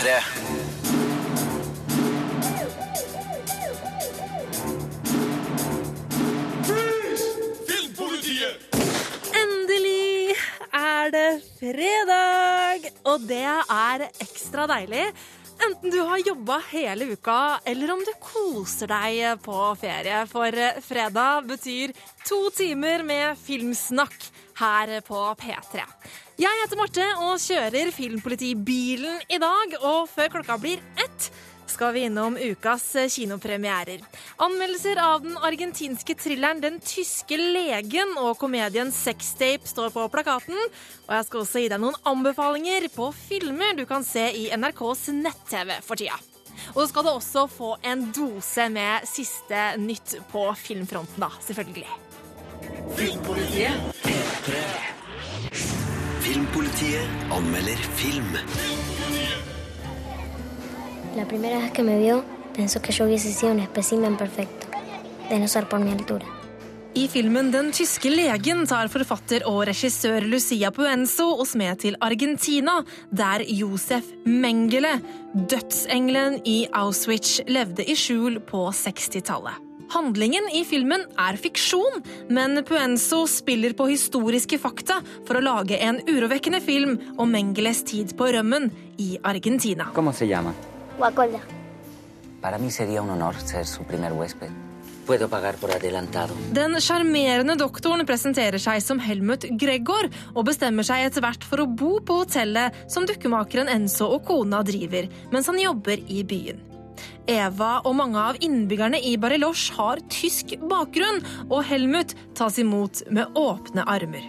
P3. Endelig er det fredag, og det er ekstra deilig. Enten du har jobba hele uka, eller om du koser deg på ferie. For fredag betyr to timer med filmsnakk her på P3. Jeg heter Marte og kjører Filmpolitibilen i dag, og før klokka blir ett skal vi innom ukas kinopremierer. Anmeldelser av den argentinske thrilleren 'Den tyske legen' og komedien 'Sextape' står på plakaten. Og jeg skal også gi deg noen anbefalinger på filmer du kan se i NRKs nett-TV for tida. Og så skal du også få en dose med siste nytt på filmfronten, da, selvfølgelig. Filmpolitiet anmelder film. La primera vez que me vio, pensó que yo hubiese sido un espécimen perfecto, de no ser por mi altura. I filmen 'Den tyske legen' tar forfatter og regissør Lucia Puenzo oss med til Argentina, der Josef Mengele, dødsengelen i Auschwitz, levde i skjul på 60-tallet. Handlingen i filmen er fiksjon, men Puenzo spiller på historiske fakta for å lage en urovekkende film om Mengeles tid på rømmen i Argentina. ¿Cómo se llama? Guacolda. Para mí sería un honor ser su primer huésped. Puedo pagar por adelantado. Den sjarmerende doktoren presenterer seg som Helmut Gregor og bestemmer seg etter hvert for å bo på hotellet som dukkemakeren Enzo og kona driver, mens han jobber i byen. Eva og mange av innbyggerne i Bariloche har tysk bakgrunn, og Helmut tas imot med åpne armer.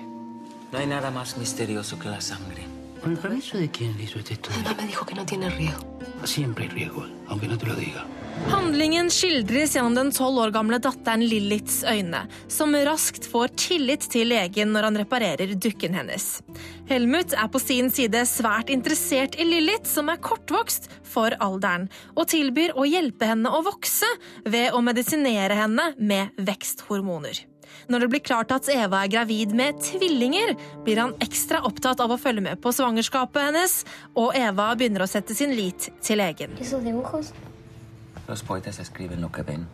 No hay nada más misterioso que la sangre. ¿Con el permiso de quién hizo este estudio? No me dijo que no tiene riesgo. Siempre hay riesgo, aunque no te lo diga. Handlingen skildres gjennom den tolv år gamle datteren Lillits øyne, som raskt får tillit til legen når han reparerer dukken hennes. Helmut er på sin side svært interessert i Lilith, som er kortvokst for alderen, og tilbyr å hjelpe henne å vokse ved å medisinere henne med veksthormoner. Når det blir klart at Eva er gravid med tvillinger, blir han ekstra opptatt av å følge med på svangerskapet hennes, og Eva begynner å sette sin lit til legen. Los poetas escriben lo que ven.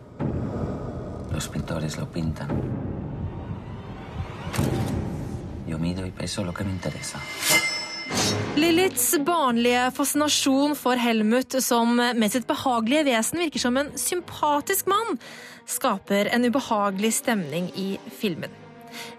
Los pintores lo pintan. Yo mido y peso lo que me interesa. Liliths barnlige fascinasjon for Helmut, som med sitt behagelige vesen virker som en sympatisk mann, skaper en ubehagelig stemning i filmen.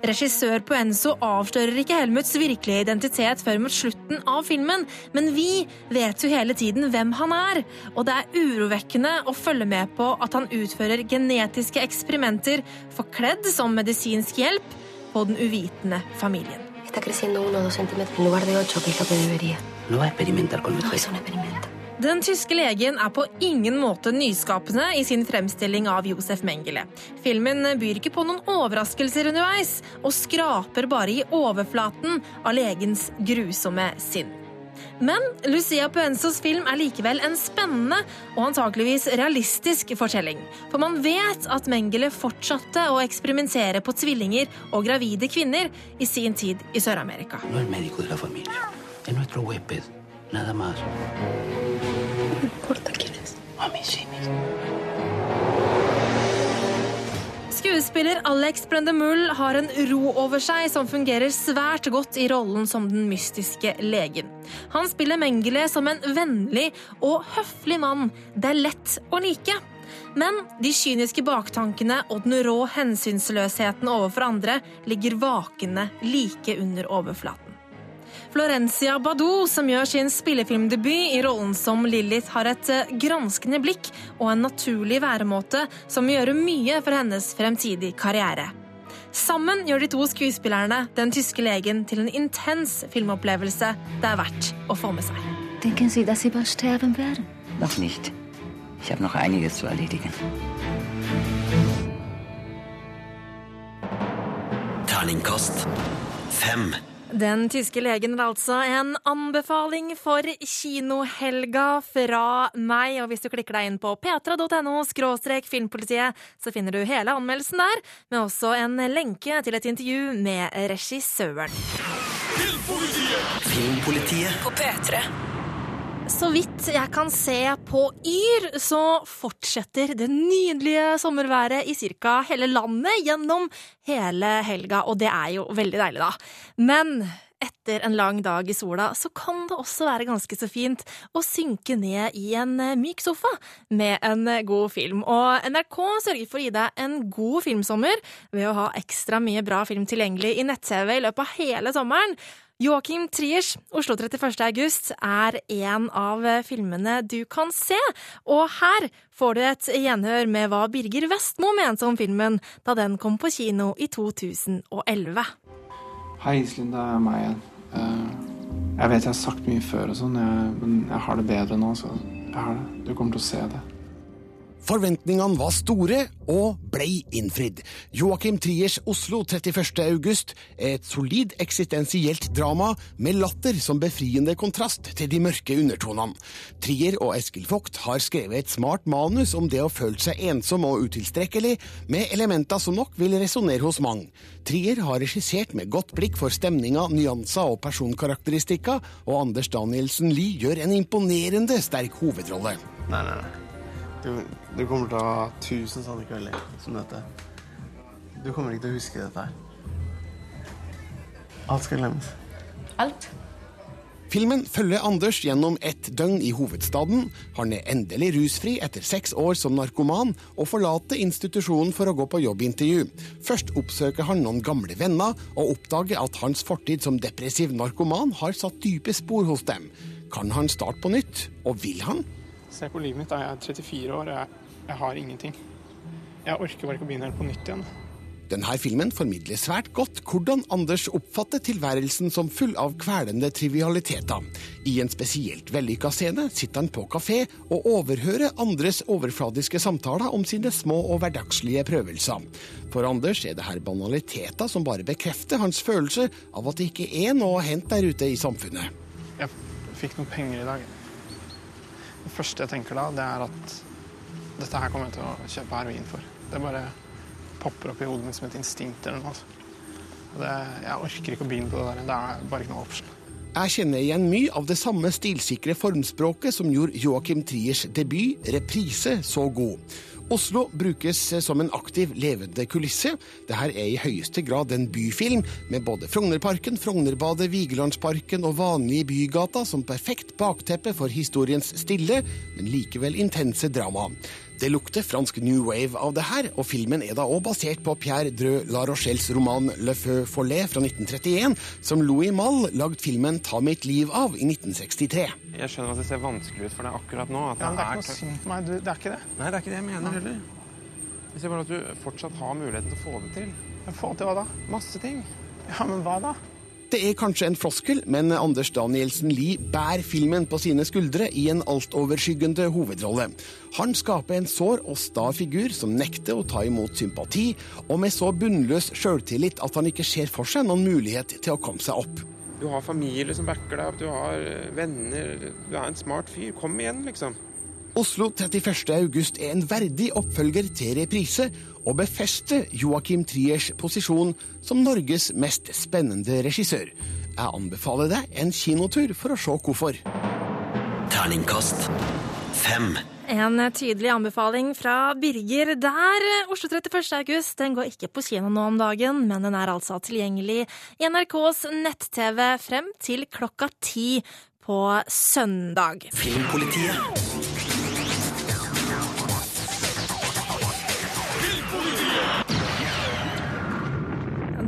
Regissør Puenzo avslører ikke Helmuts virkelige identitet før mot slutten av filmen, men vi vet jo hele tiden hvem han er, og det er urovekkende å følge med på at han utfører genetiske eksperimenter forkledd som medisinsk hjelp på den uvitende familien. Está creciendo uno o dos centímetros en lugar de ocho, que es lo que debería. No va a experimentar con No nuestra es un experimento. Den tyske legen er på ingen måte nyskapende i sin fremstilling av Josef Mengele. Filmen byr ikke på noen overraskelser underveis, og skraper bare i overflaten av legens grusomme sinn. Men Lucia Puenzos film er likevel en spennende og antakeligvis realistisk fortelling. For man vet at Mengele fortsatte å eksperimentere på tvillinger og gravide kvinner i sin tid i Sør-Amerika. No Nada más. No importa quién es. A mí sí. Skuespiller Alex Brendemull har en ro over seg som fungerer svært godt i rollen som den mystiske legen. Han spiller Mengele som en vennlig og høflig mann det er lett å like. Men de kyniske baktankene og den rå hensynsløsheten overfor andre ligger vakende like under overflaten. Florencia Badou, som gjør sin spillefilmdebut i rollen som Lilith, har et eh, granskende blikk og en naturlig væremåte som vil gjøre mye for hennes fremtidige karriere. Sammen gjør de to skuespillerne den tyske legen til en intens filmopplevelse det er verdt å få med seg. Denken Sie, dass Sie bald sterben werden? Noch nicht. Ich habe noch einiges zu erledigen. Terningkast fem. Den tyske legen er altså en anbefaling for kinohelga fra meg. Og hvis du klikker deg inn på p3.no skråstrek filmpolitiet, så finner du hele anmeldelsen der, med også en lenke til et intervju med regissøren. Filmpolitiet På P3. Så vidt jeg kan se på Yr, så fortsetter det nydelige sommerværet i ca. hele landet gjennom hele helga, og det er jo veldig deilig, da. Men etter en lang dag i sola, så kan det også være ganske så fint å synke ned i en myk sofa med en god film. Og NRK sørger for å gi deg en god filmsommer ved å ha ekstra mye bra film tilgjengelig i nett-TV i løpet av hele sommeren. Joakim Triers Oslo 31. august er en av filmene du kan se, og her får du et gjenhør med hva Birger Vestmo mente om filmen da den kom på kino i 2011. Hei, Iselin, det er meg igjen. Eh, jeg vet jeg har sagt mye før, og sånn, men jeg har det bedre nå. så jeg har det. Du kommer til å se det. Forventningene var store og blei innfridd. Joakim Triers Oslo 31. august er et solid eksistensielt drama med latter som befriende kontrast til de mørke undertonene. Trier og Eskil Vogt har skrevet et smart manus om det å føle seg ensom og utilstrekkelig, med elementer som nok vil resonnere hos mange. Trier har regissert med godt blikk for stemninger, nyanser og personkarakteristikker, og Anders Danielsen Lie gjør en imponerende sterk hovedrolle. Nei, nei, nei. Du, kommer til å ha tusen sånne kvelder som dette. Du kommer ikke til å huske dette her. Alt skal glemmes. Alt. Filmen følger Anders gjennom ett døgn i hovedstaden. Han er endelig rusfri etter seks år som narkoman, og forlater institusjonen for å gå på jobbintervju. Først oppsøker han noen gamle venner, og oppdager at hans fortid som depressiv narkoman har satt dype spor hos dem. Kan han starte på nytt, og vil han? Se på livet mitt. da. Jeg er 34 år, jeg, jeg har ingenting. Jeg orker bare ikke å begynne helt på nytt igjen. Denne filmen formidler svært godt hvordan Anders oppfatter tilværelsen som full av kvelende trivialiteter. I en spesielt vellykka scene sitter han på kafé og overhører andres overfladiske samtaler om sine små og hverdagslige prøvelser. For Anders er det her banaliteter som bare bekrefter hans følelse av at det ikke er noe å hente der ute i samfunnet. Jeg fikk noen penger i dag. Det første jeg tenker da, det er at dette her kommer jeg til å kjøpe heroin for. Det bare popper opp i hodet mitt som et instinkt eller noe. Og Det, jeg orker ikke å begynne på det der. Det er bare ikke noe option. Jeg kjenner igjen mye av det samme stilsikre formspråket som gjorde Joakim Triers debut, 'Reprise', så god. Oslo brukes som en aktiv, levende kulisse. Dette er i høyeste grad en byfilm, med både Frognerparken, Frognerbadet, Vigelandsparken og vanlige bygata som perfekt bakteppe for historiens stille, men likevel intense drama. Det lukter fransk new wave av det her, og filmen er da òg basert på Pierre Dreux La Rochelles roman Le Feu Follet fra 1931, som Louis Malle lagde filmen Ta mitt liv av i 1963. Jeg skjønner at det ser vanskelig ut for deg akkurat nå. At Ja, men det er ikke noe synd på meg. Det er ikke det. Nei, det er ikke det jeg mener heller. Jeg ser bare at du fortsatt har muligheten til å få det til. Få til hva da? Masse ting. Ja, men hva da? Det er kanskje en floskel, men Anders Danielsen Lie bærer filmen på sine skuldre i en altoverskyggende hovedrolle. Han skaper en sår og sta figur som nekter å ta imot sympati, og med så bunnløs sjøltillit at han ikke ser for seg noen mulighet til å komme seg opp. Du har familie som backer deg opp, du har eh, venner, du er en smart fyr. Kom igjen, liksom. Oslo 31. august er en verdig oppfølger til reprise, og befeste Joakim Triers posisjon som Norges mest spennende regissør. Jeg anbefaler deg en kinotur for å se hvorfor. Terningkast fem. En tydelig anbefaling fra Birger der. Oslo 31. august den går ikke på kino nå om dagen, men den er altså tilgjengelig i NRKs nett-TV frem til klokka ti på søndag. Filmpolitiet.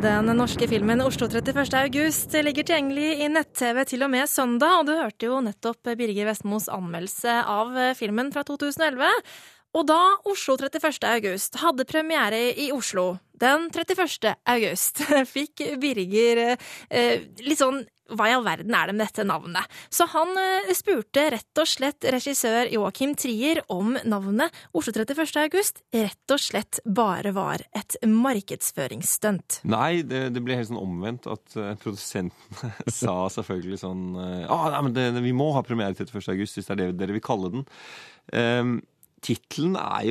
Den norske filmen Oslo 31. august ligger tilgjengelig i nett-TV til og med søndag, og du hørte jo nettopp Birger Vestmos anmeldelse av filmen fra 2011. Og da Oslo 31. august hadde premiere i Oslo den 31. august, fikk Birger eh, litt sånn hva i all verden er det med dette navnet? Så han eh, spurte rett og slett regissør Joakim Trier om navnet Oslo 31. august rett og slett bare var et markedsføringsstunt. Nei, det, det ble helt sånn omvendt at uh, produsenten sa selvfølgelig sånn uh, ah, nei, det, Vi må ha premiere 31. august hvis det er det dere vil kalle den. Um, Tittelen er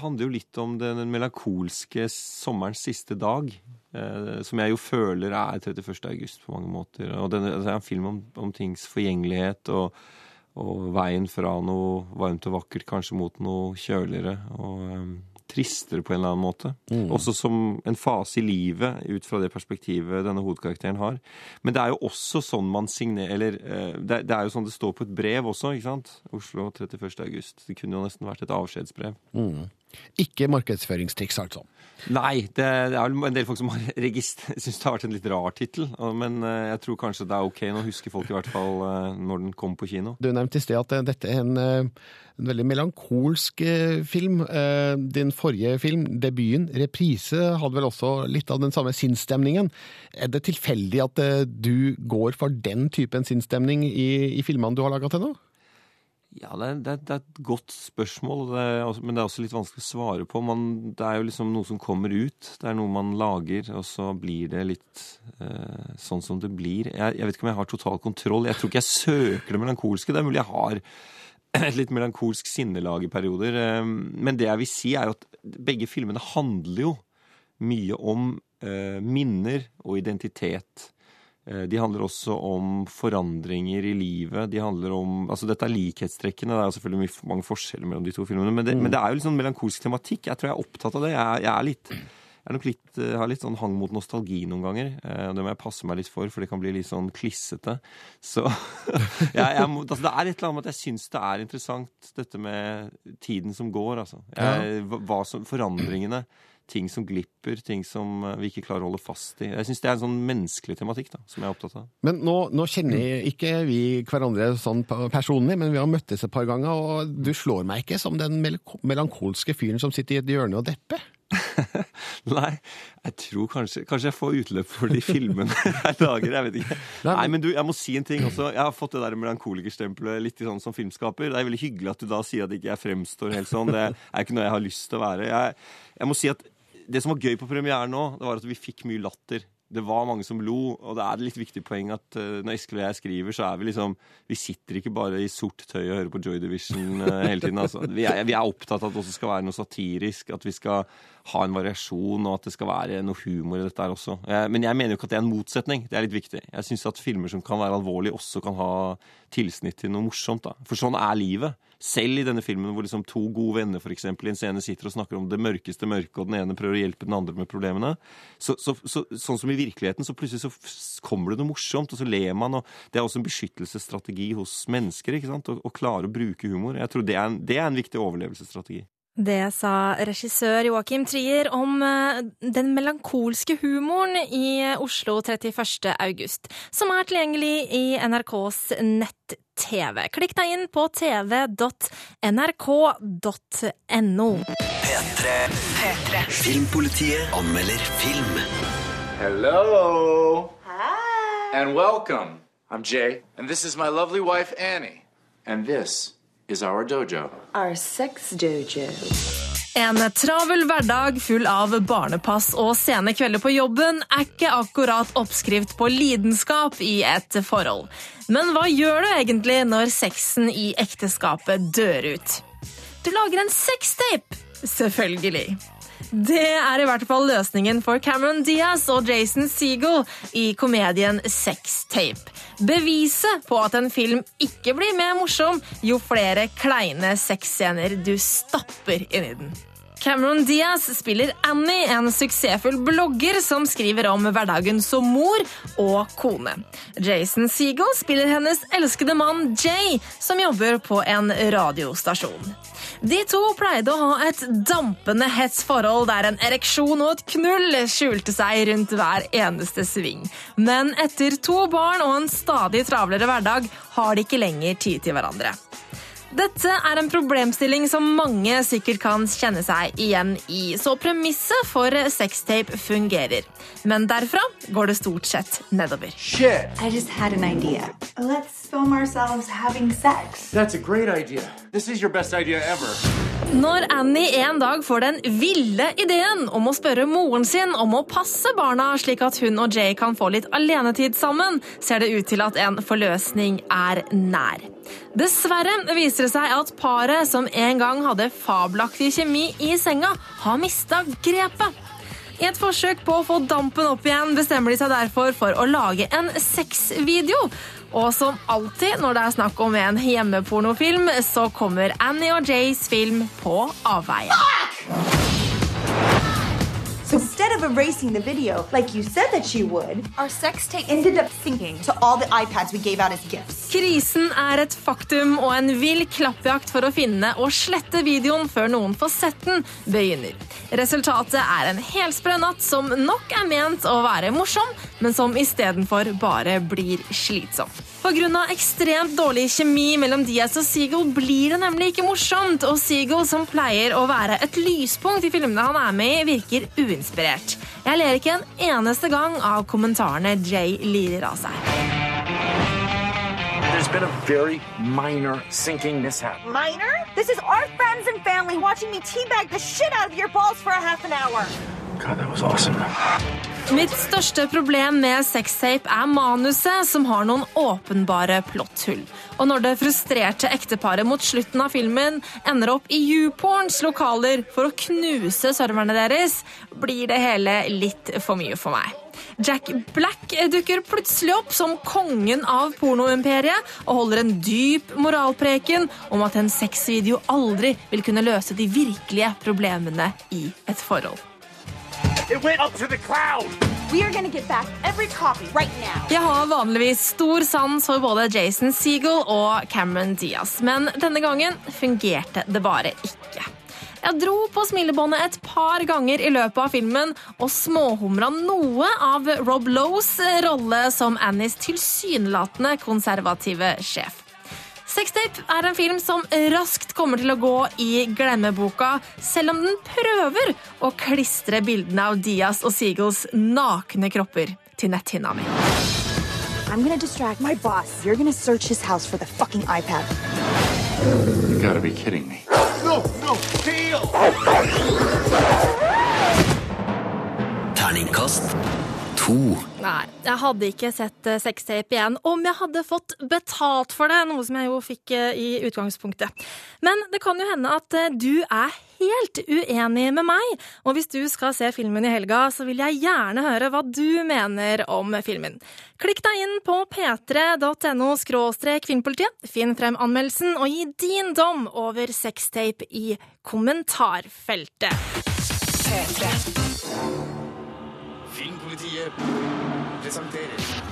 handler jo litt om den melankolske sommerens siste dag. Eh, som jeg jo føler er 31. august på mange måter. Og den, altså, det er en film om, om tings forgjengelighet og og veien fra noe varmt og vakkert kanskje mot noe kjøligere og eh, tristere på en eller annen måte. Også som en fase i livet, ut fra det perspektivet denne hovedkarakteren har. Men det er jo også sånn man signerer Eller eh, det, det er jo sånn det står på et brev også, ikke sant? Oslo 31. august. Det kunne jo nesten vært et avskjedsbrev. Ikke markedsføringstriks, altså. Nei, det, det er vel en del folk som har registr- syns det har vært en litt rar tittel. Men eh, jeg tror kanskje det er ok. Nå husker folk i hvert fall eh, når den kom på kino. Du nevnte i sted at eh, dette er en, en veldig melankolsk film. Din forrige film, debuten, 'Reprise', hadde vel også litt av den samme sinnsstemningen. Er det tilfeldig at du går for den typen sinnsstemning i, i filmene du har laga til nå? Ja, det er, det, er, det er et godt spørsmål, det også- men det er også litt vanskelig å svare på. Man, det er jo liksom noe som kommer ut. Det er noe man lager, og så blir det litt eh, sånn som det blir. Jeg, jeg vet ikke om jeg har total kontroll. Jeg tror ikke jeg søker det melankolske. Det er mulig jeg har et litt melankolsk sinnelag i perioder. eh, Men det jeg vil si, er at begge filmene handler jo mye om eh, minner og identitet. Eh, De handler også om forandringer i livet. De handler om, altså Dette er likhetstrekkene. Det er jo selvfølgelig mange forskjeller mellom de to filmene. Men det, men det er jo litt sånn melankolsk tematikk. Jeg tror jeg er opptatt av det. Jeg, jeg er litt jeg er nok litt, eh, har litt sånn hang mot nostalgi noen ganger. Eh, Det må jeg passe meg litt for, for det kan bli litt sånn klissete. Så jeg, jeg, må- altså, Det er et eller annet med at jeg syns det er interessant, dette med tiden som går. altså. Hva som, forandringene. Ting som glipper, ting som eh, vi ikke klarer å holde fast i. Jeg syns det er en sånn menneskelig tematikk da, som jeg er opptatt av. Men nå, nå kjenner ikke vi hverandre sånn personlig, men vi har møttes et par ganger, og du slår meg ikke som den melankolske fyren som sitter i et hjørne og depper. Nei, jeg tror kanskje Kanskje jeg får utløp for de filmene jeg lager. Jeg vet ikke. Nei, men du, jeg må si en ting også. Jeg har fått det der melankolikerstempelet litt i sånn som filmskaper. Det er veldig hyggelig at du da sier at ikke jeg fremstår helt sånn. Det er ikke noe jeg har lyst til å være. Jeg, jeg må si at det som var gøy på premieren nå, det var at vi fikk mye latter. Det var mange som lo, og det er et litt viktig poeng at uh, når Eskil og jeg skriver, så er vi liksom Vi sitter ikke bare i sort tøy og hører på Joy Division uh, hele tiden. Altså. Vi, er, vi er opptatt av at det også skal være noe satirisk, at vi skal ha en variasjon, og at det skal være noe humor i dette her også. Men jeg mener jo ikke at det er en motsetning. Det er litt viktig. Jeg syns at filmer som kan være alvorlige, også kan ha tilsnitt til noe morsomt. da. For sånn er livet. Selv i denne filmen hvor liksom to gode venner for eksempel, i en scene sitter og snakker om det mørkeste mørke, og den ene prøver å hjelpe den andre med problemene. Så, så, så, sånn som i virkeligheten, så plutselig så kommer det noe morsomt, og så ler man. og Det er også en beskyttelsesstrategi hos mennesker. ikke sant? Å, klare å bruke humor. Jeg tror det er en, det er en viktig overlevelsesstrategi. Det sa regissør Joakim Trier om eh, den melankolske humoren i Oslo 31. august, som er tilgjengelig i NRKs nett-TV. Klikk deg inn på tv.nrk.no. P3. P3. Filmpolitiet anmelder film. Hello. Hi. And welcome. I'm Jay, and this is my lovely wife, Annie. And this is our dojo. Our sex dojo. En travel hverdag full av barnepass og sene kvelder på jobben er ikke akkurat oppskrift på lidenskap i et forhold. Men hva gjør du egentlig når sexen i ekteskapet dør ut? Du lager en sextape! Selvfølgelig. Det er i hvert fall løsningen for Cameron Diaz og Jason Segel i komedien Sex Tape. Beviset på at en film ikke blir mer morsom jo flere kleine sexscener du stapper inni den. Cameron Diaz spiller Annie, en suksessfull blogger som skriver om hverdagen som mor og kone. Jason Segel spiller hennes elskede mann Jay, som jobber på en radiostasjon. De to pleide å ha et dampende hett forhold der en ereksjon og et knull skjulte seg rundt hver eneste sving. Men etter to barn og en stadig travlere hverdag har de ikke lenger tid til hverandre. Dette er en problemstilling som mange sikkert kan kjenne seg igjen i, så premisset for sextape fungerer. Men derfra går det stort sett nedover. Shit. I just had an idea. Let's film ourselves having sex. That's a great idea. This is your best idea ever. Når Annie en dag får den ville ideen om å spørre moren sin om å passe barna slik at hun og Jay kan få litt alenetid sammen, ser det ut til at en forløsning er nær. Dessverre viser det seg at paret som en gang hadde fabelaktig kjemi i senga, har mista grepet. I et forsøk på å få dampen opp igjen bestemmer de seg derfor for å lage en sexvideo. Og som alltid når det er snakk om en hjemmepornofilm, så kommer Annie og Jays film på avveie. Of erasing the video, like you said that she would, our sex tape ended up sinking to all the iPads we gave out as gifts. Krisen er et faktum, og en vill klappjakt for å finne og slette videoen før noen får sett den, begynner. Resultatet er en helsprø natt som nok er ment å være morsom, men som istedenfor bare blir slitsom. Pga. ekstremt dårlig kjemi mellom Diaz og Seagull blir det nemlig ikke morsomt, og Seagull, som pleier å være et lyspunkt i filmene han er med i, virker uinspirert. Jeg ler ikke en eneste gang av kommentarene Jay lirer av seg. There's been a very minor sinking mishap. Minor? This is our friends and family watching me teabag the shit out of your balls for a half an hour. Awesome. Mitt største problem med sextape er manuset, som har noen åpenbare plotthull. Og når det frustrerte ekteparet mot slutten av filmen ender opp i YouPorns lokaler for å knuse serverne deres, blir det hele litt for mye for meg. Jack Black dukker plutselig opp som kongen av pornoimperiet og holder en dyp moralpreken om at en sexvideo aldri vil kunne løse de virkelige problemene i et forhold. It went up to the cloud. We are gonna get back every copy right now. Jeg har vanligvis stor sans for både Jason Segel og Cameron Diaz, men denne gangen fungerte det bare ikke. Jeg dro på smilebåndet et par ganger i løpet av filmen og småhumra noe av Rob Lows rolle som Annies tilsynelatende konservative sjef. Sextape er en film som raskt kommer til å gå i glemmeboka, selv om den prøver å klistre bildene av Diaz og Seagulls nakne kropper til netthinna mi. I'm gonna distract my boss. You're gonna search his house for the fucking iPad. You gotta be kidding me. No, no, deal. Terningkast to. Nei, jeg hadde ikke sett eh, sextape igjen om jeg hadde fått betalt for det, noe som jeg jo fikk eh, i utgangspunktet. Men det kan jo hende at eh, du er helt uenig med meg, og hvis du skal se filmen i helga, så vil jeg gjerne høre hva du mener om filmen. Klikk deg inn på p3.no filmpolitiet, finn frem anmeldelsen og gi din dom over sextape i kommentarfeltet. Filmpolitiet presenterer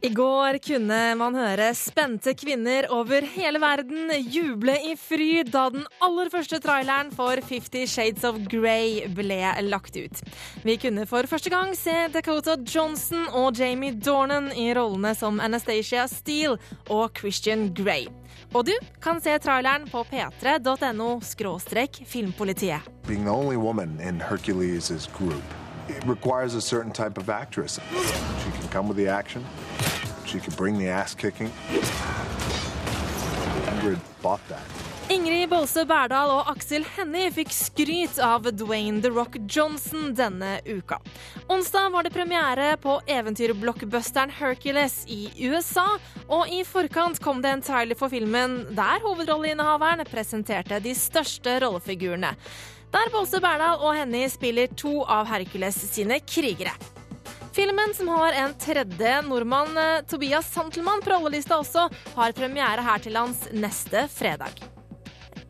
I går kunne man høre spente kvinner over hele verden juble i fryd da den aller første traileren for Fifty Shades of Grey ble lagt ut. Vi kunne for første gang se Dakota Johnson og Jamie Dornan i rollene som Anastacia Steele og Christian Grey. Og du kan se traileren på p3.no filmpolitiet. Being the only woman in Hercules' group, it requires a certain type of actress. She can come with the action, she could bring the ass kicking. Ingrid bought that. Ingrid Bolse Berdal og Aksel Hennie fikk skryt av Dwayne The Rock Johnson denne uka. Onsdag var det premiere på eventyrblockbusteren Hercules i USA, og i forkant kom det en trailer for filmen der hovedrolleinnehaveren presenterte de største rollefigurene. Der Bolse Berdal og Hennie spiller to av Hercules sine krigere. Filmen, som har en tredje nordmann, eh, Tobias Santelmann, på rollelista også, har premiere her til lands neste fredag.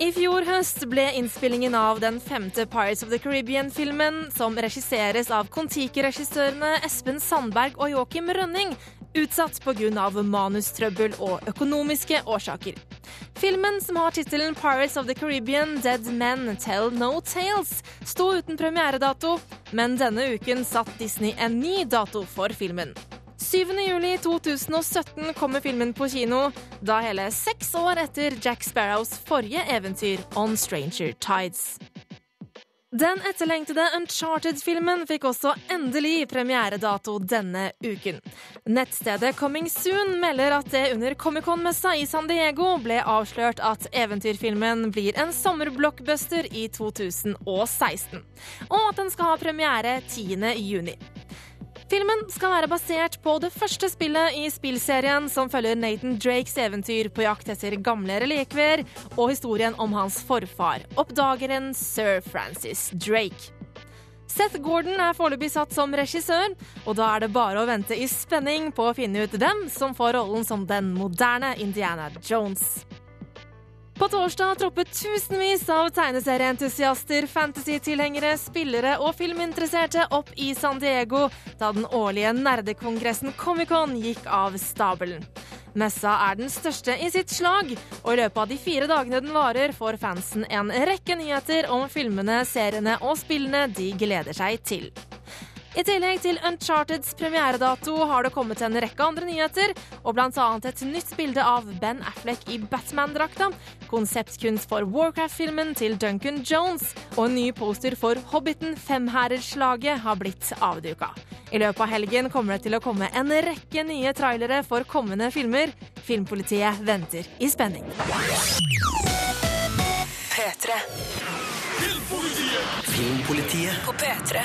I fjor høst ble innspillingen av den femte Pirates of the Caribbean-filmen, som regisseres av Kon-Tiki-regissørene Espen Sandberg og Joakim Rønning, utsatt pga. manustrøbbel og økonomiske årsaker. Filmen, som har tittelen Pirates of the Caribbean Dead Men Tell No Tales, sto uten premieredato, men denne uken satt Disney en ny dato for filmen. 7. juli 2017 kommer filmen på kino, da hele seks år etter Jack Sparrows forrige eventyr On Stranger Tides. Den etterlengtede Uncharted-filmen fikk også endelig premieredato denne uken. Nettstedet Coming Soon melder at det under Comic-Con-messa i San Diego ble avslørt at eventyrfilmen blir en sommerblockbuster i 2016, og at den skal ha premiere 10. juni. Filmen skal være basert på det første spillet i spillserien som følger Nathan Drakes eventyr på jakt etter gamle relikvier, og historien om hans forfar, oppdageren sir Francis Drake. Seth Gordon er foreløpig satt som regissør, og da er det bare å vente i spenning på å finne ut hvem som får rollen som den moderne Indiana Jones. På torsdag troppet tusenvis av tegneserieentusiaster, fantasy-tilhengere, spillere og filminteresserte opp i San Diego da den årlige nerdekongressen Comic-Con gikk av stabelen. Messa er den største i sitt slag, og i løpet av de fire dagene den varer, får fansen en rekke nyheter om filmene, seriene og spillene de gleder seg til. I tillegg til Uncharteds premieredato har det kommet en rekke andre nyheter, og blant annet et nytt bilde av Ben Affleck i Batman-drakta, konseptkunst for Warcraft-filmen til Duncan Jones og en ny poster for Hobbiten Femhærer-slaget har blitt avduka. I løpet av helgen kommer det til å komme en rekke nye trailere for kommende filmer. Filmpolitiet venter i spenning. P3. Filmpolitiet på P3.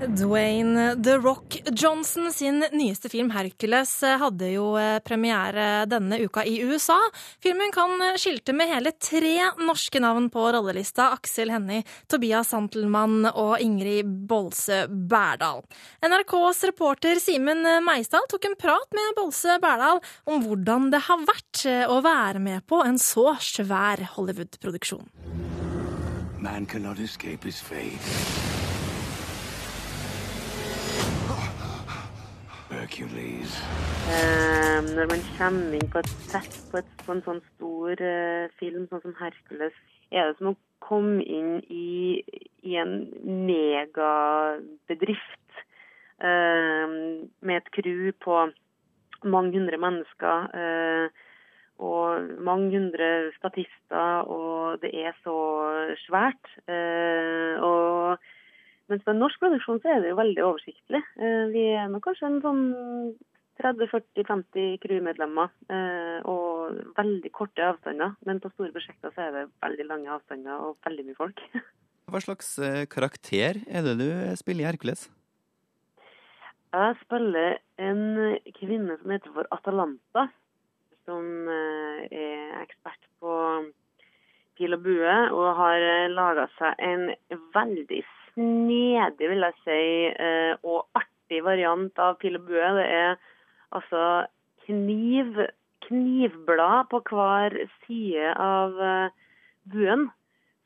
Dwayne The Rock Johnson sin nyeste film 'Hercules' hadde jo eh, premiere denne uka i USA. Filmen kan skilte med hele tre norske navn på rollelista. Aksel Hennie, Tobias Santelmann og Ingrid Bolse Berdal. NRKs reporter Simen Meisdal tok en prat med Bolse Berdal om hvordan det har vært eh, å være med på en så svær Hollywood-produksjon. Man cannot escape his fate. Hercules. Eh, når man kommer inn på et sett på, et, på en sånn stor eh, film sånn som Hercules, er det som å komme inn i, i en megabedrift eh, med et crew på mange hundre mennesker. Eh, og mange hundre statister, og det er så svært. Eh, og mens med norsk produksjon så er det jo veldig oversiktlig. Eh, vi er nok kanskje en sånn 30-40-50 crewmedlemmer eh, og veldig korte avstander. Men på store prosjekter så er det veldig lange avstander og veldig mye folk. Hva slags eh, karakter er det du spiller i Hercules? Jeg spiller en kvinne som heter for Atalanta, som er ekspert på pil og bue, og har laga seg en veldig snedig, vil jeg si, eh, og artig variant av pil og bue. Det er altså kniv, knivblad på hver side av eh, buen.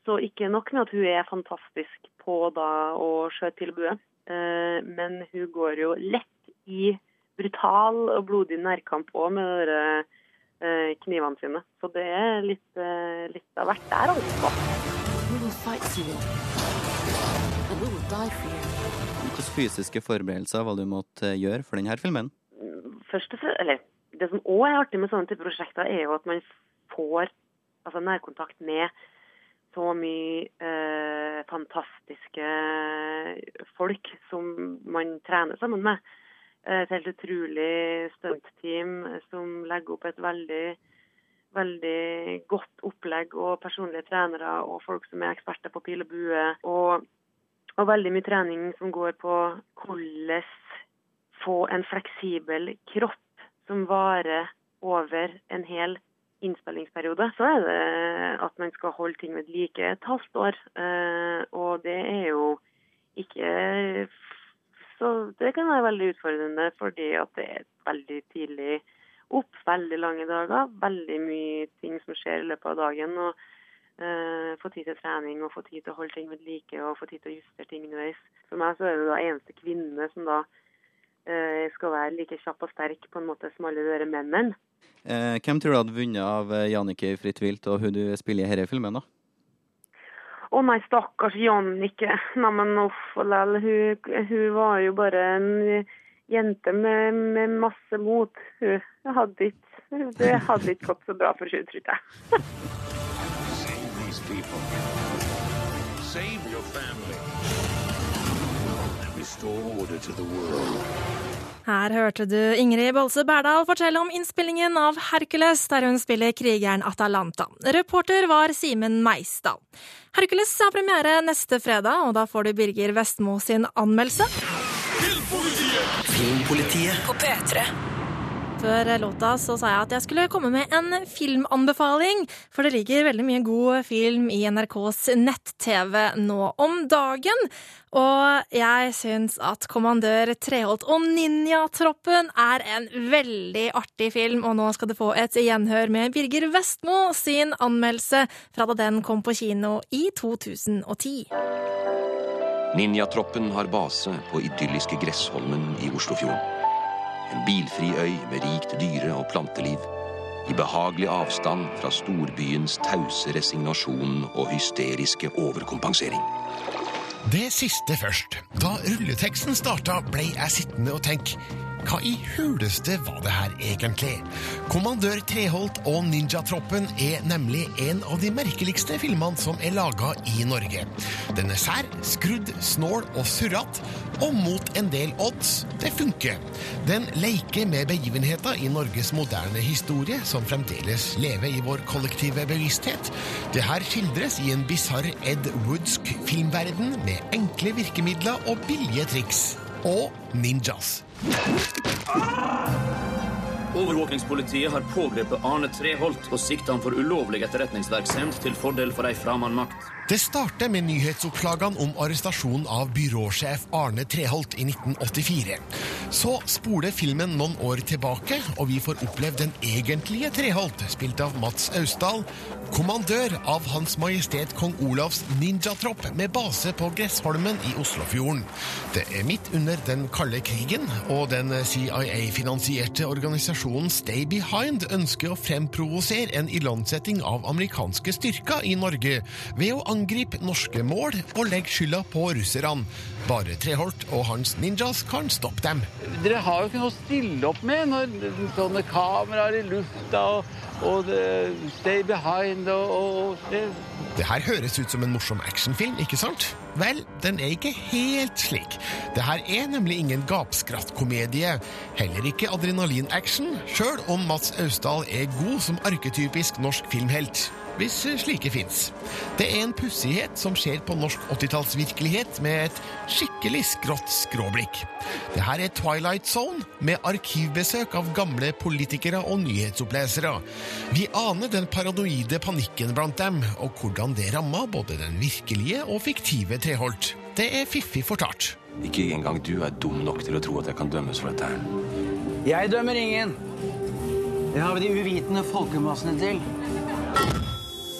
Så ikke nok med at hun er fantastisk på da å skjøte pil og bue, eh, men hun går jo lett i brutal og blodig nærkamp òg med knivene sine. Så det er litt, litt av hvert der, altså. Hvilke fysiske forberedelser var det du måtte gjøre for denne filmen? Først eller Det som òg er artig med sånne type prosjekter, er jo at man får altså, nærkontakt med så mye eh, fantastiske folk som man trener sammen med. Et helt utrolig stuntteam som legger opp et veldig veldig godt opplegg og personlige trenere og folk som er eksperter på pil og bue. Og og veldig mye trening som går på hvordan få en fleksibel kropp som varer over en hel innspillingsperiode. Så er det at man skal holde ting ved like et halvt år. Eh, og det er jo ikke Så det kan være veldig utfordrende fordi at det er veldig tidlig opp, veldig lange dager, veldig mye ting som skjer i løpet av dagen. og Uh, få tid til trening og få tid til å holde ting ved like og få tid til å justere ting underveis. For meg så er det da eneste kvinne som da uh, skal være like kjapp og sterk på en måte som alle de mennene. Uh, hvem tror du hadde vunnet av Jannicke i Fritt vilt og hun du spiller i denne filmen, da? Å nei, stakkars Jannicke. Neimen uff og lell. Hun, hun, var jo bare en jente med, med masse mot. Hun hadde ikke, det hadde ikke gått så bra for henne, tror jeg. People. Save your family. And restore order to the world. Her hørte du Ingrid Bolse Berdal fortelle om innspillingen av Hercules, der hun spiller krigeren Atalanta. Reporter var Simen Meisdal. Hercules har premiere neste fredag, og da får du Birger Vestmo sin anmeldelse. Filmpolitiet på P3. Før låta så sa jeg at jeg skulle komme med en filmanbefaling. For det ligger veldig mye god film i NRKs nett-TV nå om dagen. Og jeg syns at Kommandør Treholt og Ninjatroppen er en veldig artig film, og nå skal du få et gjenhør med Birger Vestmo sin anmeldelse fra da den kom på kino i 2010. Ninjatroppen har base på idylliske Gressholmen i Oslofjorden. En bilfri øy med rikt dyre- og planteliv. I behagelig avstand fra storbyens tause resignasjon og hysteriske overkompensering. Det siste først. Da rulleteksten starta, ble jeg sittende og tenke hva i huleste var det her egentlig? Kommandør Treholt og Ninjatroppen er nemlig en av de merkeligste filmene som er laga i Norge. Den er sær, skrudd, snål og surrete, og mot en del odds, det funker. Den leker med begivenheter i Norges moderne historie, som fremdeles lever i vår kollektive bevissthet. Det her skildres i en bisarr Ed Woodsk filmverden med enkle virkemidler og billige triks. Og ninjas. Overvåkingspolitiet har pågrepet Arne Treholt og sikta han for ulovlig etterretningsvirksomhet til fordel for ei framandmakt. Det starter med nyhetsoppslagene om arrestasjonen av byråsjef Arne Treholt i 1984. Så spoler filmen noen år tilbake, og vi får oppleve den egentlige Treholt, spilt av Mats Austdal, kommandør av Hans Majestet Kong Olavs ninjatropp med base på Gressholmen i Oslofjorden. Det er midt under den kalde krigen, og den CIA-finansierte organisasjonen Stay Behind ønsker å fremprovosere en ilandsetting av amerikanske styrker i Norge ved å angripe norske mål og legge skylda på russerne. Bare Treholt og hans ninjas kan stoppe dem. Dere har jo ikke noe å stille opp med når sånne kameraer i lufta og, og stay behind og, og det. Det her høres ut som en morsom actionfilm, ikke sant? Vel, den er ikke helt slik. Det her er nemlig ingen gapskrattkomedie. Heller ikke adrenalin-action, sjøl om Mats Austdal er god som arketypisk norsk filmhelt. Hvis slike fins. Det er en pussighet som skjer på norsk 80-tallsvirkelighet med et skikkelig skrått skråblikk. Det her er Twilight Zone, med arkivbesøk av gamle politikere og nyhetsopplesere. Vi aner den paranoide panikken blant dem, og hvordan det ramma både den virkelige og fiktive Treholt. Det er fiffig fortalt. Ikke engang du er dum nok til å tro at jeg kan dømmes for dette her. Jeg dømmer ingen. Det har vi de uvitende folkemassene til.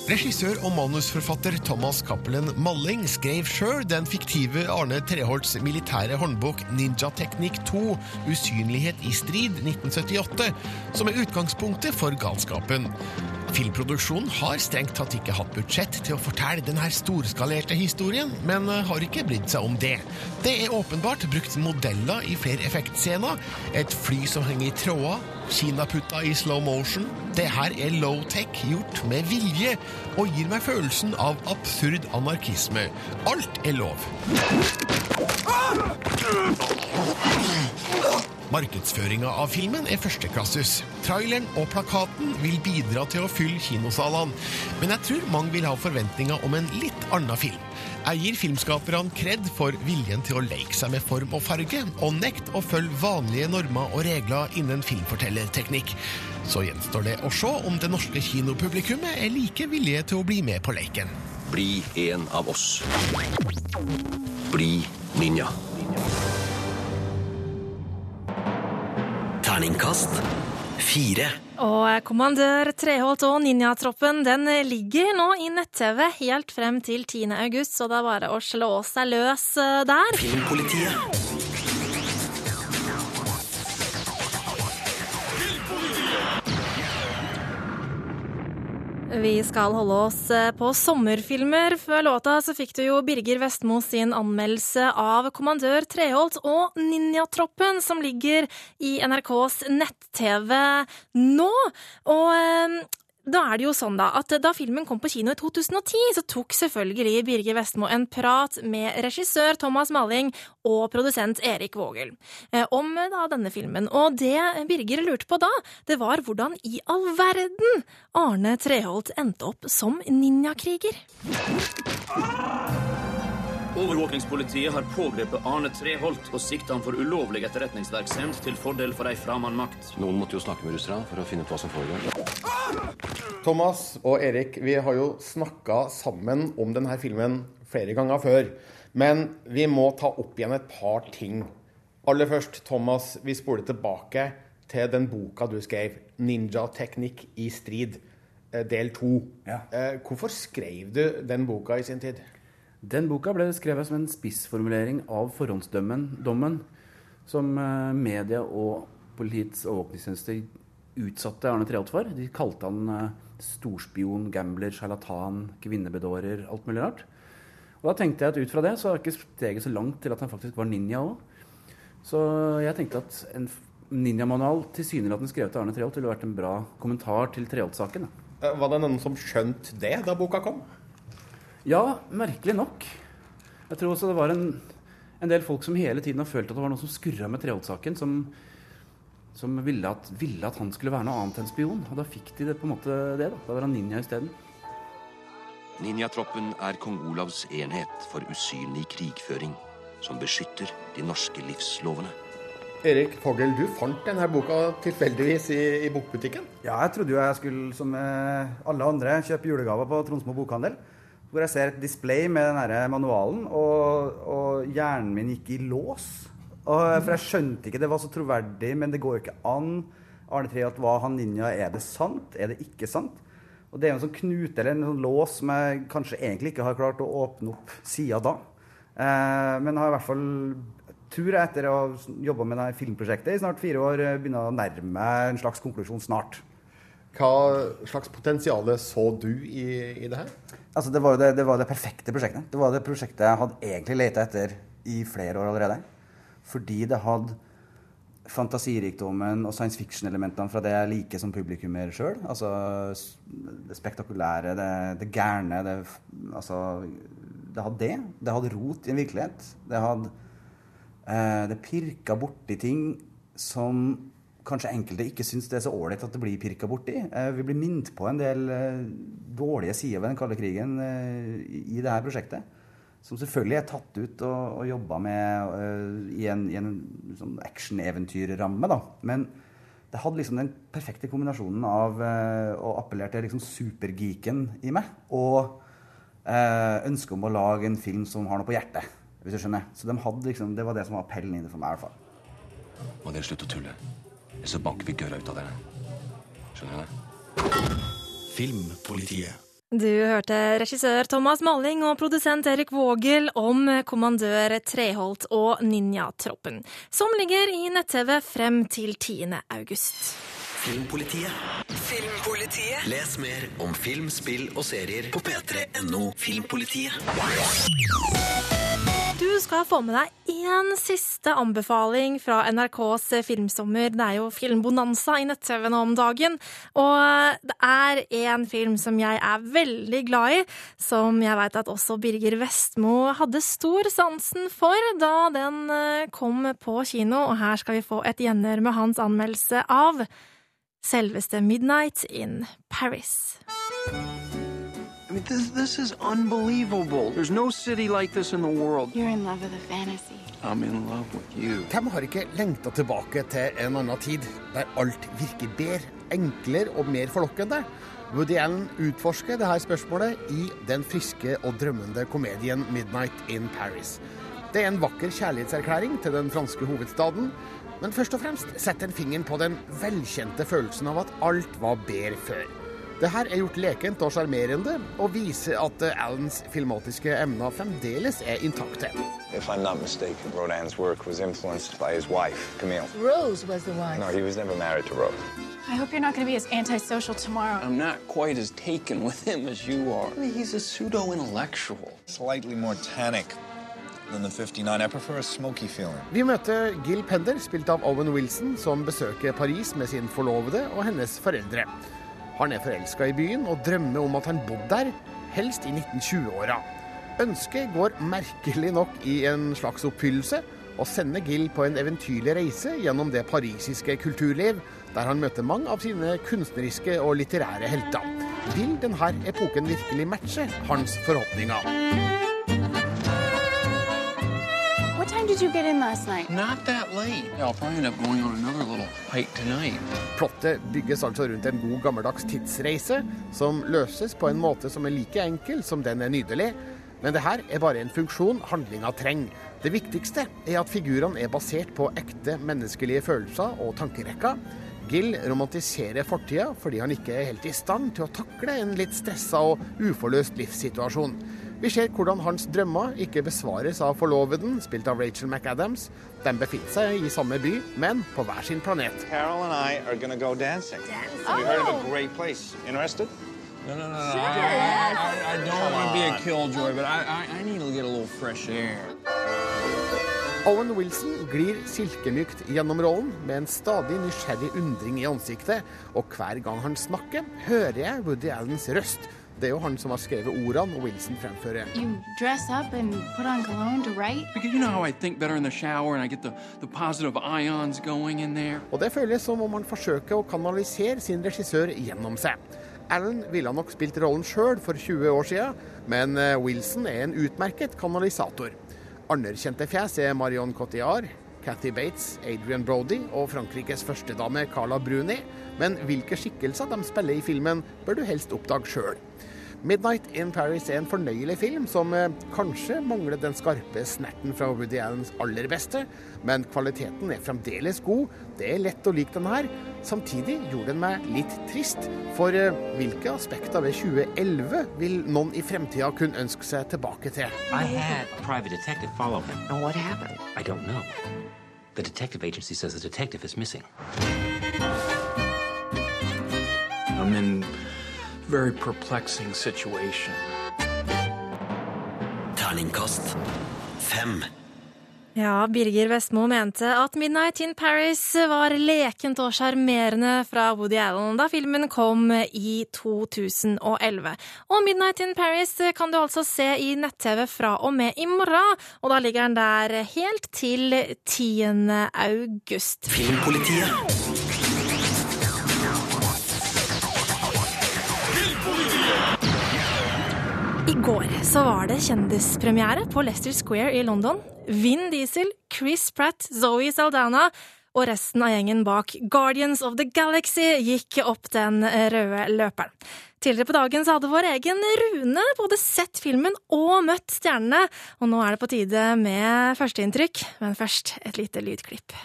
Regissør og manusforfatter Thomas Cappelen Malling skrev sjøl den fiktive Arne Treholts militære håndbok Ninjateknikk 2 Usynlighet i strid 1978, som er utgangspunktet for galskapen. Filmproduksjonen har strengt tatt ikke hatt budsjett til å fortelle denne storskalerte historien, men har ikke brydd seg om det. Det er åpenbart brukt modeller i flere effektscener, et fly som henger i tråder, kinaputta i slow motion. Det her er low-tech gjort med vilje, og gir meg følelsen av absurd anarkisme. Alt er lov. Markedsføringa av filmen er førsteklasses. Traileren og plakaten vil bidra til å fylle kinosalene, men jeg tror mange vil ha forventninger om en litt annen film. Jeg gir filmskaperne kred for viljen til å leke seg med form og farge, og nekt å følge vanlige normer og regler innen filmfortellerteknikk. Så gjenstår det å se om det norske kinopublikummet er like villige til å bli med på leken. Bli en av oss. Bli ninja. Terningkast fire. Og Kommandør Treholt og Ninjatroppen den ligger nå i nett-TV helt frem til 10. august, så det er bare å slå seg løs eh, der. Filmpolitiet. Vi skal holde oss eh, på sommerfilmer. Før låta så fikk du jo Birger Vestmo sin anmeldelse av Kommandør Treholt og Ninjatroppen, som ligger i NRKs nett-TV nå. Og eh, da er det jo sånn da, at da filmen kom på kino i 2010, så tok selvfølgelig Birger Vestmo en prat med regissør Thomas Malling og produsent Erik Vågel eh, om da denne filmen. Og det Birger lurte på da, det var hvordan i all verden Arne Treholt endte opp som ninjakriger. Overvåkingspolitiet har pågrepet Arne Treholt og sikta han for ulovlig etterretningsvirksomhet til fordel for ei framand makt. Noen måtte jo snakke med russerne for å finne ut hva som foregår. Thomas og Erik, vi har jo snakka sammen om denne filmen flere ganger før. Men vi må ta opp igjen et par ting. Aller først, Thomas, vi spoler tilbake til den boka du skrev, 'Ninjateknikk i strid', eh, del to. Ja. Hvorfor skrev du den boka i sin tid? Den boka ble skrevet som en spissformulering av forhåndsdommen som eh, media og Politiets overvåkningstjenester utsatte Arne Treholt for. De kalte han eh, storspion, gambler, sjarlatan, kvinnebedårer, alt mulig rart. Og da tenkte jeg at ut fra det så er ikke steget så langt til at han faktisk var ninja òg. Så jeg tenkte at en ninjamanual tilsynelatende skrevet av Arne Treholt ville vært en bra kommentar til Treholt-saken. Eh, Var det noen som skjønte det da boka kom? Ja, merkelig nok. Jeg tror også det var en, en del folk som hele tiden har følt at det var noe som skurra med Treholt-saken, som, som ville, at, ville at han skulle være noe annet enn spion. Og da fikk de det på en måte det. Da, da var han ninja isteden. Ninjatroppen er kong Olavs enhet for usynlig krigføring, som beskytter de norske livslovene. Erik Fogel, du fant denne boka tilfeldigvis i, i bokbutikken? Ja, jeg trodde jo jeg skulle, som eh, alle andre, kjøpe julegaver på Tronsmo bokhandel. Hvor jeg ser et display med den her manualen, og, og hjernen min gikk i lås. Og, for jeg skjønte ikke det var så troverdig, men det går jo ikke an. Arne Treholt var han ninja. Er det sant? Er det ikke sant? Og det er jo en sånn knute eller en sånn lås som jeg kanskje egentlig ikke har klart å åpne opp sida da. Eh, men har i hvert fall, jeg, etter å ha jobba med det filmprosjektet i snart fire år, eh, begynner å nærme meg en slags konklusjon snart. Hva slags potensial så du i, i det her? Altså, det, var det, det var det perfekte prosjektet. Det var det prosjektet jeg hadde egentlig leta etter i flere år allerede. Fordi det hadde fantasirikdommen og science fiction-elementene fra det jeg liker som publikummer sjøl. Altså det spektakulære, det, det gærne. Det, altså, det hadde det. Det hadde rot i en virkelighet. Det hadde eh, Det pirka borti ting som kanskje enkelte ikke syns det er så ålreit at det blir pirka borti. Eh, vi blir minnet på en del eh, dårlige sider ved den kalde krigen eh, i, dette prosjektet. Som selvfølgelig er tatt ut og, og jobba med i en, i en sånn action-eventyrramme. Men det hadde liksom den perfekte kombinasjonen av å appellere til liksom supergeeken i meg og ønsket om å lage en film som har noe på hjertet. hvis du skjønner. Så de liksom, det var det som var appellen i det for meg. i hvert fall. Må dere slutte å tulle. Eller så banker vi gørra ut av dere. Skjønner du det? Filmpolitiet. Du hørte regissør Thomas Malling og produsent Erik Vågel om kommandør Treholt og Ninjatroppen, som ligger i nett-TV frem til 10. august. Filmpolitiet. Filmpolitiet. Les mer om film, spill og serier på p3.no Filmpolitiet. Du skal få med deg én siste anbefaling fra NRKs filmsommer. Det er jo filmbonanza i nett-TV nå om dagen. Og det er en film som jeg er veldig glad i, som jeg veit at også Birger Vestmo hadde stor sansen for da den eh, kom på kino. Og her skal vi få et gjenhør med hans anmeldelse av selveste Midnight in Paris. Mean, this, this is unbelievable. There's no city like this in the world. You're in love with a fantasy. I'm in love with you. Hvem har ikke lengta tilbake til en annen tid, der alt virker bedre, enklere og mer forlokkende? Woody Allen utforsker dette spørsmålet i den friske og drømmende komedien 'Midnight in Paris'. Det er en vakker kjærlighetserklæring til den franske hovedstaden, men først og fremst setter den fingeren på den velkjente følelsen av at alt var bedre før. Det her er gjort lekent og sjarmerende, og viser at eh, Allens filmatiske emner fremdeles er intakte. If I'm not mistaken, Rodin's work was influenced by his wife, Camille. Rose was the wife. No, he was never married to Rose. I hope you're not going to be as antisocial tomorrow. I'm not quite as taken with him as you are. I mean, he's a pseudo intellectual. Slightly more tannic than the 59. I prefer a smoky feeling. Vi møter Gil Pender, spilt av Owen Wilson, som besøker Paris med sin forlovede og hennes foreldre. Han er forelska i byen og drømmer om at han bodde der, helst i 1920-åra. Ønsket går merkelig nok i en slags oppfyllelse, og sender Gill på en eventyrlig reise gjennom det parisiske kulturliv, der han møter mange av sine kunstneriske og litterære helter. Vil denne epoken virkelig matche hans forhåpninger? Did you get in last night? Not that late. Yeah, I'll probably end up going on another little hike tonight. Plottet bygges altså rundt en god gammeldags tidsreise, som løses på en måte som er like enkel som den er nydelig. Men det her er bare en funksjon handlinga trenger. Det viktigste er at figurene er basert på ekte menneskelige følelser og tankerekker. Gill romantiserer fortida fordi han ikke er helt i stand til å takle en litt stressa og uforløst livssituasjon. Vi ser hvordan hans drømmer ikke besvares av forloveden, spilt av Rachel McAdams. De befinner seg i samme by, men på hver sin planet. Carol and I are gonna go dancing. We heard of a great place. Interested? No, no, no, no. I, I, I, I don't want to be a killjoy, but I, I, I need to get a little fresh air. Owen Wilson glir silkemykt gjennom rollen med en stadig nysgjerrig undring i ansiktet, og hver gang han snakker, hører jeg Woody Allens røst. Det er jo han som har skrevet ordene og Wilson fremfører. You dress up and put on cologne to write? Because you know how I think better in the shower and I get the, the positive ions going in there? Og det føles som om han forsøker å kanalisere sin regissør gjennom seg. Allen ville nok spilt rollen sjøl for 20 år siden, men eh, Wilson er en utmerket kanalisator. Anerkjente fjes er Marion Cotillard, Cathy Bates, Adrian Brody og Frankrikes førstedame Carla Bruni. Men hvilke skikkelser de spiller i filmen, bør du helst oppdage sjøl. 'Midnight in Paris' er en fornøyelig film som eh, kanskje mangler den skarpe snerten fra Woody Allens aller beste, men kvaliteten er fremdeles god. Det er lett å like den her. Samtidig gjorde den meg litt trist, for eh, hvilke aspekter ved 2011 vil noen i fremtida kunne ønske seg tilbake til? I had private detective follow him. And what happened? I don't know. The detective agency says the detective is missing. I'm in very perplexing situation. Terningkast. Ja, Birger Vestmo mente at 'Midnight in Paris' var lekent og sjarmerende fra Woody Allen da filmen kom i 2011. Og 'Midnight in Paris' kan du altså se i nett-TV fra og med i morgen, og da ligger den der helt til 10. august. Filmpolitiet. Går så var det kjendispremiere på Leicester Square i London. Vin Diesel, Chris Pratt, Zoe Saldana og resten av gjengen bak Guardians of the Galaxy gikk opp den røde løperen. Tidligere på dagen så hadde vår egen Rune både sett filmen og møtt stjernene, og nå er det på tide med førsteinntrykk, men først et lite lydklipp.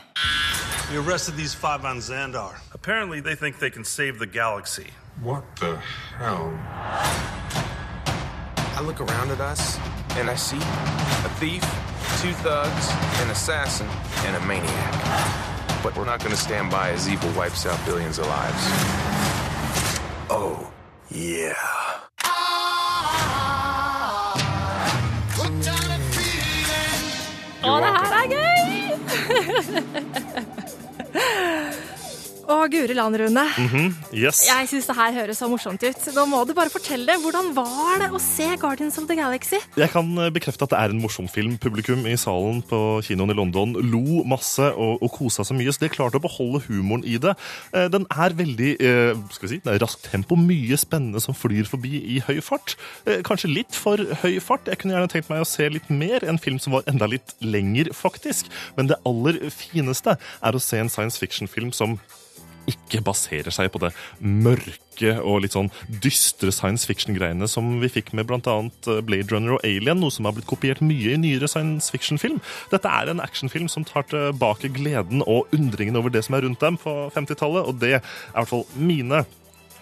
We arrested these five on Xandar. Apparently, they think they can save the galaxy. What the hell? I look around at us and I see a thief, two thugs, an assassin, and a maniac. But we're not going to stand by as evil wipes out billions of lives. Oh, yeah. Her er gøy! Å, guri land, Rune. Mhm, Yes. Jeg syns det her høres så morsomt ut. Nå må du bare fortelle. Hvordan var det å se Guardians of the Galaxy? Jeg kan eh, bekrefte at det er en morsom film. Publikum i salen på kinoen i London lo masse og, og kosa seg mye, så de klarte å beholde humoren i det. Eh, Den er veldig eh, skal vi si, det er raskt tempo, mye spennende som flyr forbi i høy fart. Kanskje litt for høy fart. Jeg kunne gjerne tenkt meg å se litt mer. En film som var enda litt lenger, faktisk. Men det aller fineste er å se en science fiction-film som ikke baserer seg på det mørke og litt sånn dystre science fiction-greiene som vi fikk med bl.a. Blade Runner og Alien, noe som har blitt kopiert mye i nyere science fiction-film. Dette er en actionfilm som tar tilbake gleden og undringen over det som er rundt dem på 50-tallet, og det er i hvert fall mine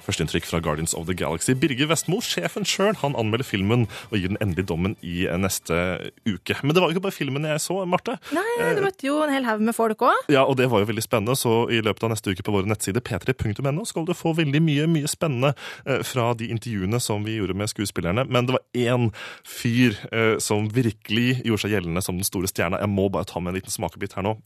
Førsteinntrykk fra Guardians of the Galaxy. Birger Vestmo, sjefen sjøl, han anmelder filmen og gir den endelige dommen i neste uke. Men det var jo ikke bare filmen jeg så, Marte. Nei, Du møtte jo en hel haug med folk òg. Ja, og det var jo veldig spennende, så i løpet av neste uke på våre nettsider p3.no skal du få veldig mye mye spennende eh, fra de intervjuene som vi gjorde med skuespillerne. Men det var én fyr eh, som virkelig gjorde seg gjeldende som den store stjerna. Jeg må bare ta med en liten smakebit her nå.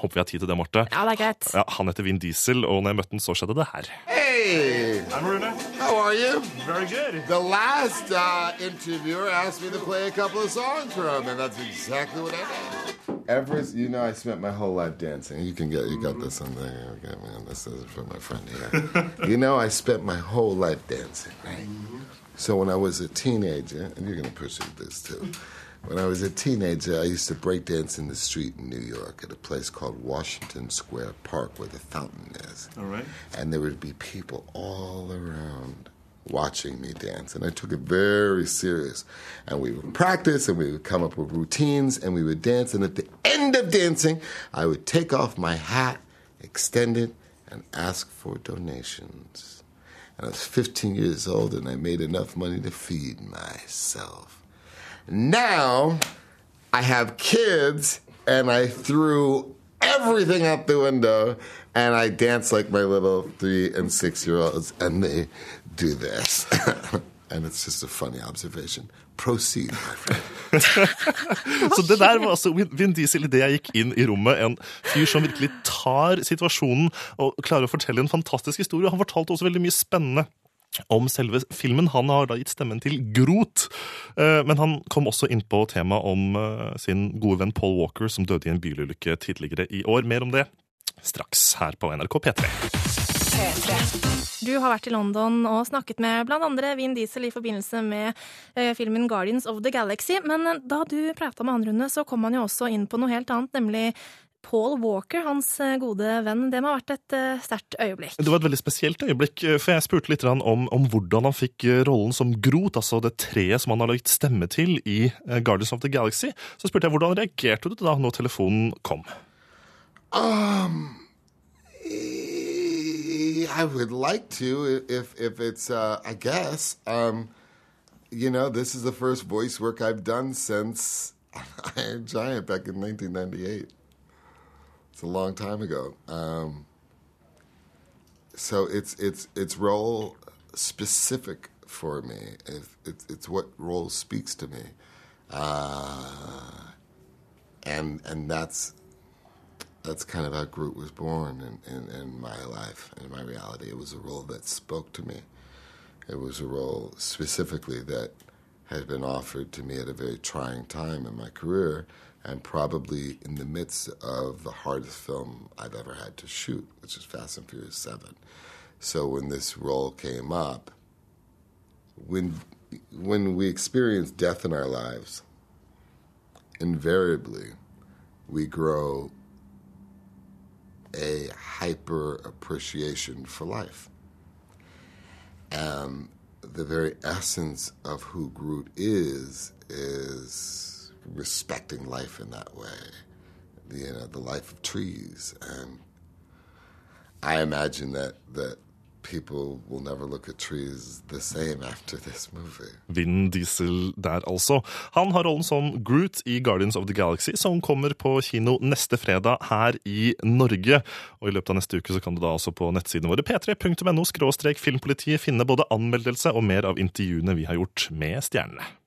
Håper vi har tid til det, Marte. Ja, det er greit. Ja, han heter Vin Diesel, og når jeg møtte han, så skjedde det her. Hey! I'm Rune. How are you? Very good. The last uh, interviewer asked me to play a couple of songs for him, and that's exactly what I did. Ever, you know, I spent my whole life dancing. You can get, you got this on there. Okay, man, this is for my friend here. you know, I spent my whole life dancing, right? So when I was a teenager, and you're gonna appreciate this too. When I was a teenager, I used to break dance in the street in New York at a place called Washington Square Park where the fountain is. All right. And there would be people all around watching me dance. And I took it very serious. And we would practice and we would come up with routines and we would dance. And at the end of dancing, I would take off my hat, extend it, and ask for donations. And I was 15 years old and I made enough money to feed myself. Now I have kids and I threw everything out the window and I dance like my little three and six year olds and they do this. and it's just a funny observation. Proceed. Så det der var altså Vin Diesel idet jeg gikk inn i rommet. En fyr som virkelig tar situasjonen og klarer å fortelle en fantastisk historie. Han fortalte også veldig mye spennende om selve filmen. Han har da gitt stemmen til Grot. Eh, Men han kom også inn på temaet om eh, sin gode venn Paul Walker, som døde i en bilulykke tidligere i år. Mer om det straks her på NRK P3. Du har vært i London og snakket med andre Vin Diesel i forbindelse med eh, filmen Guardians of the Galaxy. Men da du prata med han, Rune, så kom han jo også inn på noe helt annet, nemlig Paul Walker, hans eh, gode venn. Det må ha vært et eh, sterkt øyeblikk. Det var et veldig spesielt øyeblikk, eh, for jeg spurte litt om, om hvordan han fikk rollen som Grot, altså det treet som han har lagt stemme til i Guardians of the Galaxy. Så spurte jeg hvordan reagerte du da når telefonen kom? Um, I would like to if if it's uh, I guess um, you know this is the first voice work I've done since Iron Giant back in 1998. It's a long time ago. Um, so it's it's it's role specific for me. If it's it's what role speaks to me, uh, and and that's that's kind of how Groot was born in, in, in my life, in my reality. It was a role that spoke to me. It was a role specifically that had been offered to me at a very trying time in my career and probably in the midst of the hardest film I've ever had to shoot, which is Fast and Furious 7. So when this role came up, when, when we experience death in our lives, invariably we grow a hyper appreciation for life. And the very essence of who Groot is is respecting life in that way. You know, the life of trees. And I imagine that that people will never look at trees the same after this movie. Vin Diesel der, altså. Han har rollen som Groot i Guardians of the Galaxy, som kommer på kino neste fredag her i Norge. Og I løpet av neste uke så kan du da altså på nettsidene våre p3.no filmpolitiet finne både anmeldelse og mer av intervjuene vi har gjort med stjernene.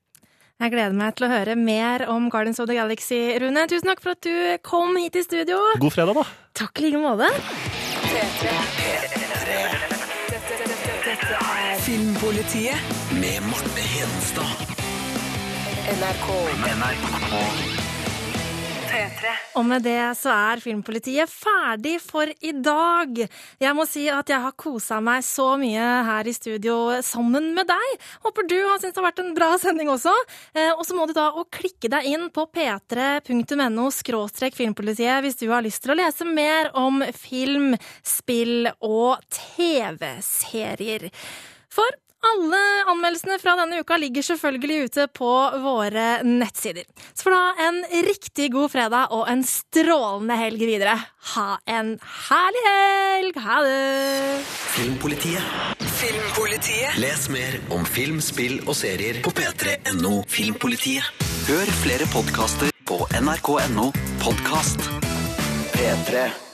Jeg gleder meg til å høre mer om Guardians of the Galaxy, Rune. Tusen takk for at du kom hit i studio. God fredag, da. Takk i like måte. Filmpolitiet med Marte Hedenstad. NRK. Og med det så er Filmpolitiet ferdig for i dag. Jeg må si at jeg har kosa meg så mye her i studio sammen med deg. Håper du har syntes det har vært en bra sending også. Eh, Og så må du da å klikke deg inn på p3.no skråstrek filmpolitiet hvis du har lyst til å lese mer om film, spill og TV-serier. For alle anmeldelsene fra denne uka ligger selvfølgelig ute på våre nettsider. Så får du ha en riktig god fredag og en strålende helg videre. Ha en herlig helg! Ha det! Filmpolitiet. Filmpolitiet. Les mer om film, spill og serier på p3.no Filmpolitiet. Hør flere podkaster på nrk.no podkast. P3.